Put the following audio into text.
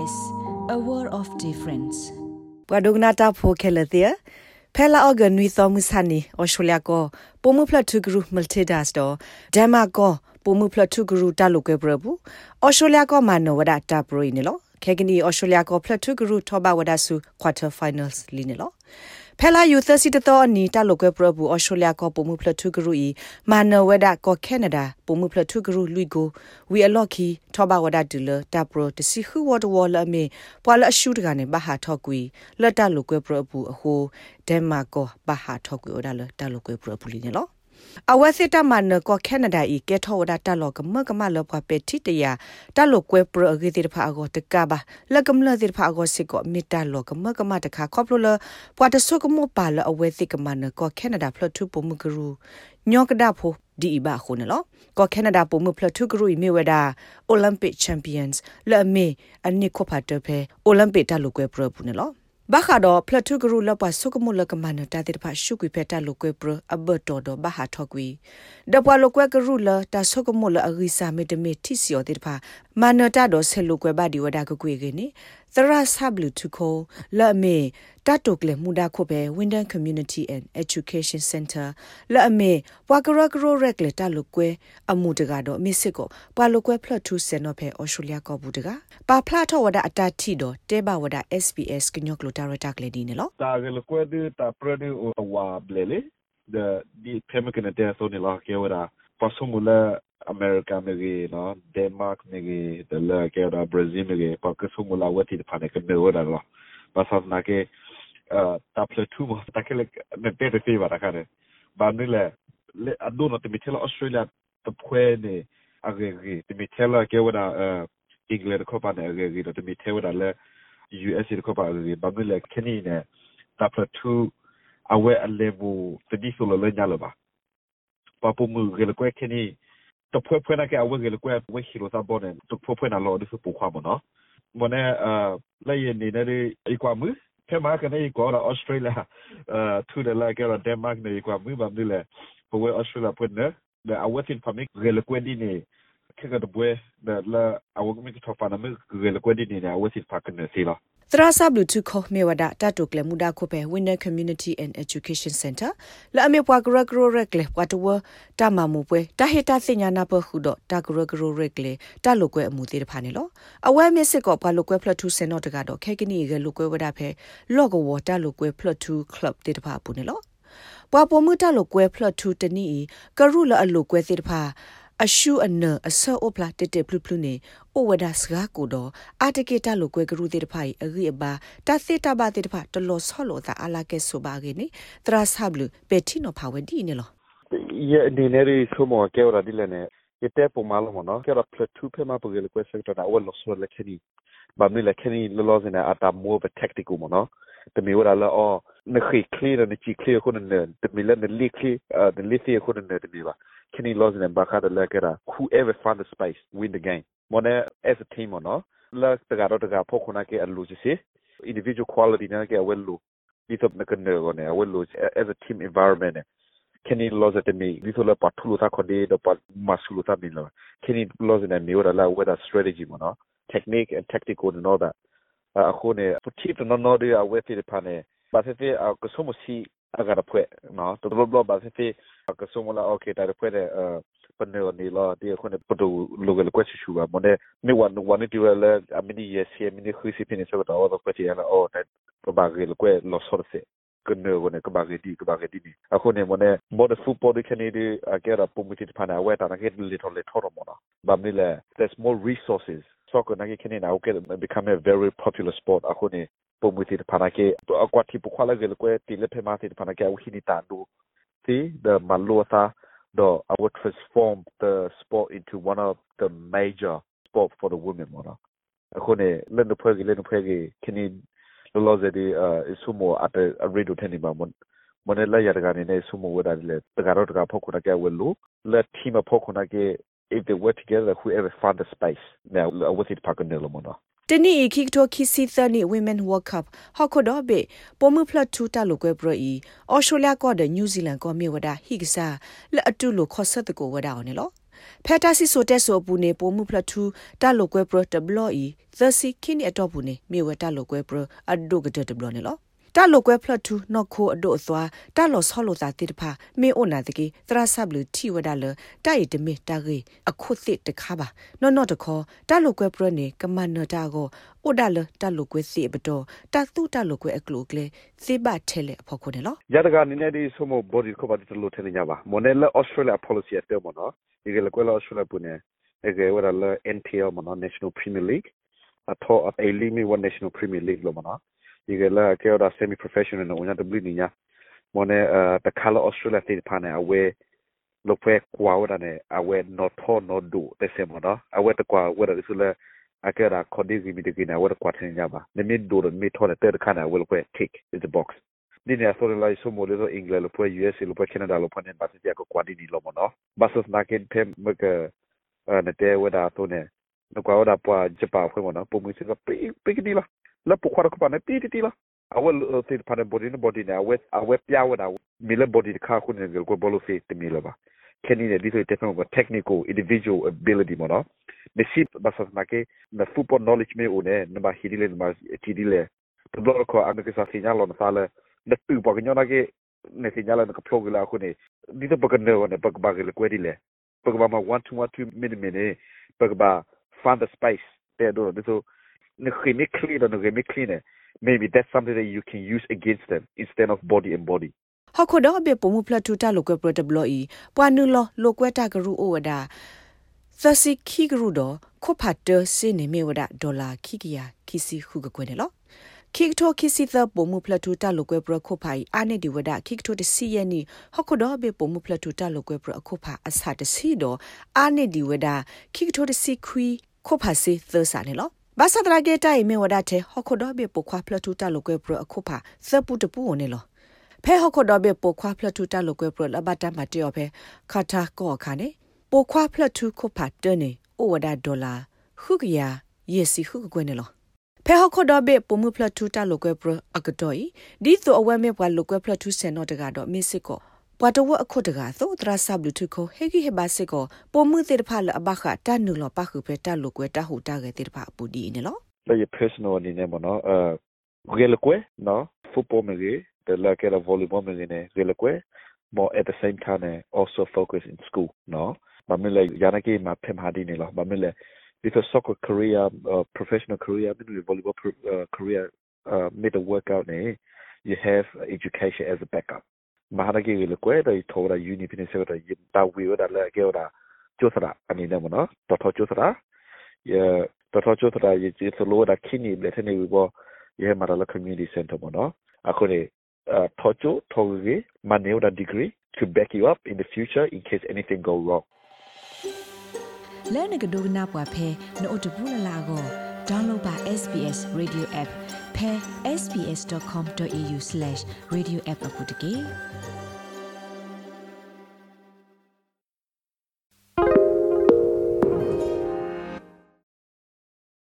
SBS a world of difference ပဒုကနာတာဖိုခဲလတဲ့ဖဲလာအော်ဂန်ဝီသောမူဆာနီအော်စတြေးလျကိုပိုမှုဖလတ်တူဂရုမလ်တီဒါစတော့ဒမ်မာကိုပိုမှုဖလတ်တူဂရုတာလုကွဲပရဘူးအော်စတြေးလျကိုမနိုဝဒတာပရိုနေလောခဲကနီအော်စတြေးလျကိုဖလတ်တူဂရုထောဘဝဒဆူကွာတာဖိုင်နယ်စ်လီနေလော ဖဲလာယူသစီတတော်အနီတလုကွဲပရဘူးအော်စတြေးလျကိုပုံမှုဖလထုဂရုဤမာနော်ဝဒကိုကက်နဒါပုံမှုဖလထုဂရုလူကိုဝီအလော့ခီထောဘဝဒဒူလတာပရတစီခူဝဒဝလမေပွာလအရှုတကနေဘဟာထောကွီလတ်တလုကွဲပရဘူးအဟိုဒန်မာကိုဘဟာထောကွီဩဒါလတလုကွဲပရဘူးလီနော် အဝစစ်တမနကကန်နာဒါဤကေထောဝဒတလောကမကမလောကပတိတယာတလောကွဲပရဂေတိဖာအကောတကဘာလကမလတိဖာအကောစစ်ကောမီတလောကမကမတခါခေါပလလပွာတဆုကမောပါလအဝစစ်ကမနကကန်နာဒါဖလထုပမကရူညောကဒါဖိုဒီဘာခုနလောကကန်နာဒါပမဖလထုကရူမီဝဒါအိုလံပစ်ချန်ပီယံစ်လအမေအနိခောဖတ်တဖေအိုလံပစ်တလောကွဲပရပူနလော ဘာခါတော့ဖလထုဂရုလပဆုကမှုလကမနတာတိဖာရှုကွေဖက်တာလုကွေပရအဘတော်တော့ဘာဟာထောကွေဒပွာလုကွေဂရုလတာဆုကမှုလအဂိစာမေတမေတိစီယောတိဖာမနတာတော့ဆဲလုကွေဘာဒီဝဒါကွေကေနေသရဆပ်လူထုခိုလအမေတတုကလေမူဒါခိုပဲ Winden Community and Education Center လအမေပွာကရကရရက်လေတလုကွဲအမှုတကတော့အမစ်စစ်ကိုပွာလုကွဲဖလတ်ထူစင်တော့ဖဲဩစတြေးလျကောဘူးတကပါဖလာထောဝဒအတတိတော့တဲဘဝဒ SBS ကညော့ကလိုတာရတာကလေဒီနော်တာကလကွဲဒီတာပရဒူဝါဘလေလေ the the pemican de so ni la ke wada pasumula america me ge no denmark me ge de la ke da brazil me ge pa ke sumula wati de phane ke me wada lo pasas na ke ta ple tu mo ta ke le me pe de fi ba ka de ba ni le le adu no te mi tela australia te pwe ne age ge te mi tela ke wada england ko pa ne age ge te mi te wada le us ko pa ge ba ni le keni ne ta ple tu awe alebu te di so le nya lo ba pa po mu ge le kwe keni တဖွဲဖွဲနာကအဝဲကလေးကွဲဝဲရှိလို့သဘောနဲ့တဖွဲဖွဲနာလို့ဒီစပူခွာမနော်မနဲ့အာလည်းရနေနေအကွာမှုဖဲမာကနေကောလာဩစတြေးလျအာထူတယ်လာကရဒန်မတ်နေကွာမှုဘာမလဲဘဝဩစတြေးလျပွင့်နေတဲ့အဝဲတင်ဖမိဂေလကွဲဒီနေခေကတပွဲလာအဝဲကမိကထောဖာနမဂေလကွဲဒီနေအဝဲတင်ဖာကနေစီလား သရဆပ်လူထုခေါမေဝဒတတုကလမူဒါခုပဲ Winner Community and Education Center လာအမေပွားဂရဂရရက်လေပွားတဝတာမမူပွဲတာဟေတာစညာနာပခုတော့တာဂရဂရရက်လေတလုကွဲအမှုသေးတဖာနေလောအဝဲမစ်စစ်ကောပွားလုကွဲဖလတ်2စင်တော့တကတော့ခဲကနီကလုကွဲဝဒဖဲလော့ကဝတာလုကွဲဖလတ်2 club တေတဖာပူနေလောပွားပေါ်မှုတလုကွဲဖလတ်2တနီကရုလအလုကွဲသေးတဖာ အရှုအနအဆောအပလာတတပလူပလူနေအိုဝဒစကာကိုတော့အာတကေတလိုကွဲကရုတဲ့တဖိုင်အဂိအဘာတသေတဘာတဲ့တဖာတလောဆောလောသာအလာကဲဆိုပါကေနေတရာဆပ်လူပက်တီနိုဖာဝဒီနေလောရဲ့ဒီနေရီဆိုမောကေရာဒီလနေရတဲ့ပုံမလို့မနော်ကေရာပလက်တူဖေမပဂေလကွဲဆက်တော့အဝလောဆောလက်ခနီဘာမီလက်ခနီလောလောစနေအတာမောဘတက်တီကူမနော်တမီဝရလာအော နခိကလီရနချီကလီခုနနေတမီလနလီကလီအဒလီစီခုနနေတမီပါ Kenny Lawson and Bakata Lekera, whoever found the space, win the game. Mone as a team or no, la tagaro taga pokona ke alu si individual quality na ke awelu. Dito na kende go ne awelu as a team environment. Kenny Lawson te me dito la patulu ta konde do pat masulu ta min lo. Kenny Lawson and me ora la with a strategy mo no. Technique and tactical and all that. Ako ne puti to no no de aweti de pane. Ba se te ko somo si agara pwe no to lo lo ba se te ka so mo la okay ta pwe de uh panne ni la de ko ne pu lo ga ko shu ba mo ne ni wan wan ni la a mini yes ye mini khu si pin so ta o ko ti la o ta ko ba ge lo ko lo so se ko ne ko ne ko ba ge di ko ba ge di ni a ko ne mo ne mo de football de kane de a ge ra pu mi ti pa na we ta na ge li to le to mo na ba mi le there's more resources soccer na ge kane na o ke become a very popular sport a ko ne pomwiti de panake to akwa ti pukwala gel kwe ti le pe mati de panake au hini tandu ti the maluata do I would transform the sport into one of the major sport for the women mona. Akone len no phegi len no kini lo zedi uh isumo at a radio teni ba mon mone la ya daga ne ne sumo wada le daga ro daga phokuna ke welu le team phokuna ke if they work together whoever found the space now with it pakanelo mona တနီခိကတိုခိစီသနီ women world cup ဟခုတော့ဘေပေါ်မှုဖလတ်ထူတလိုကွဲပရီအော်စတြေးလျကောတဲ့နယူးဇီလန်ကောမြေဝဒဟိကစားလက်အတူလိုခေါ်ဆက်တကိုဝဒအောင်နော်ဖက်တာစီဆိုတက်ဆိုပူနေပိုမှုဖလထူတာလိုကွဲပရတဘလော်ဤသစီခင်းအတော့ပူနေမြေဝတာလိုကွဲပရအဒိုကတဲ့တဘလော်နေလော တာလိုကွဲဖလတူနော်ခိုအဒိုအသွားတာလောဆောလိုတာတိတဖာမေအိုနာတကေတရာဆပ်လူတီဝဒါလတာရီတမေတာဂေအခုသစ်တခါပါနော်နော်တခေါ်တာလိုကွဲပရနေကမန်နတာကိုအိုဒါလတာလိုကွဲစီဘတော်တာသူတာလိုကွဲအကလုကလေစေဘထဲလေအဖို့ခုနေလော ya daga ni ne di somo body ko ba di lo tene nya ba monela australia policy at mo no ye le kwela australia pune e ge wala la npl mo no national premier league atho a limi one national premier league lo mo no yigela ke oda semi professional no unya dubli ninya mone the color australia state pane awe lo pe kwa oda ne awe no tho no do the same oda awe the kwa whether this le akera kodizi mi dikina awe kwa tinya ba ne mi do mi tho ne third kana will pe tick is the box. Dini a sore lai somo lezo england lo pe us lo pe canada lo pe ne ba se ko kwa dini lo mo no. Basos na ken pem me ke ne te weda to ne no kwa oda pa japa ko mo no. Po mi se ka pe pe ni la မနော်ပုံမစကပိပိကဒီလာလပခွာရကပါနေပိတီတီလာအဝလတေပါနေ body နဲ့ body နဲ့အဝက်အဝက်ပြဝဒါမီလ body ခါခုနေကိုဘလိုဖေးတမီလာပါခဏနေဒီဆိုတက်ဖုံ technical individual ability မနော်မရှိဘာစနာကေန football knowledge မေဦးနဲ့နဘာဟီဒီလေနဘာတီဒီလေတော့တော့အမေကစားစီညာလောနစားလေ na tu pa nyo na ke ne señala na kaplo gila ko ne di to pag ne ne pag ba gila kwedi le pag ba ma 1 2 1 2 minute minute pag ba find the space there do so ne khimi clean no khimi clean maybe that's something that you can use against them instead of body and body ဟခုတော့ဘေပုံမှုဖလတ်ထူတာလိုကွဲပရတဘလော်ဤပွာနူလောလိုကွဲတာဂရုအိုဝဒါသစီခီဂရုတော့ခုဖတ်တစနေမေဝဒါဒေါ်လာခီကီယာခီစီခုကကွဲနေလောခိကတိုခိစီသပုံမှုဖလတူတာလိုကွဲပရခုဖိုင်အာနေဒီဝဒခိကတိုတစီယနီဟခုဒဘေပုံမှုဖလတူတာလိုကွဲပရခုဖာအစာတစီတော့အာနေဒီဝဒခိကတိုတစီခွီခုဖာစီသဆာနေလော ဘာသာတရာကေတိုင်မေဝဒတဲ့ဟခုဒဘေပခွာဖလတူတာလိုကွဲပရခုဖာသပုတပူနေလောဖဲဟခုဒဘေပခွာဖလတူတာလိုကွဲပရလဘတာမတေော်ဖဲခါတာကောခါနေပခွာဖလတူခုဖာတနေဩဝဒဒေါ်လာခုကရယေစီခုကွဲနေလောဖဲဟခုဒဘေပုံမှုဖလထူတာလိုကွဲပရအကတော်ဤဒီဆိုအဝဲမေပွားလိုကွဲဖလထူဆန်တော့တကတော့မစ်စစ်ကို ပွာတဝအခုတကသောတရဆပ်လူထုကိုဟေဂီဟေဘာစစ်ကိုပုံမှုတေတဖလအဘခတန်နုလပခုဖဲတလိုကွဲတဟုတာခဲ့တေတဖပူဒီနေလော le ye personal ni ne mo no uh gele kwe no football me ge de la que la volleyball me ne gele kwe more at the same time also focus in school no ba me le yana ke ma phem ha di ne lo ba me le because soccer career, uh, professional career, volleyball uh, career, uh, made a workout, eh, you have education as a backup. Mahana ke le kwe da to da uni pin se da yin da wi da la ke da jo sara ani ne mo no to to jo sara ye to to jo sara ye ji so lo da kini le thene wi bo ye ma da community center mo no ako ne to jo to ge ma ne da degree to back you up in the future in case anything go wrong လဲနကဒိုနာပွားဖဲနို့တဘူးလလာကို download ပါ SBS radio app ဖဲ sbs.com.au/radioapp အပုတ်တကေ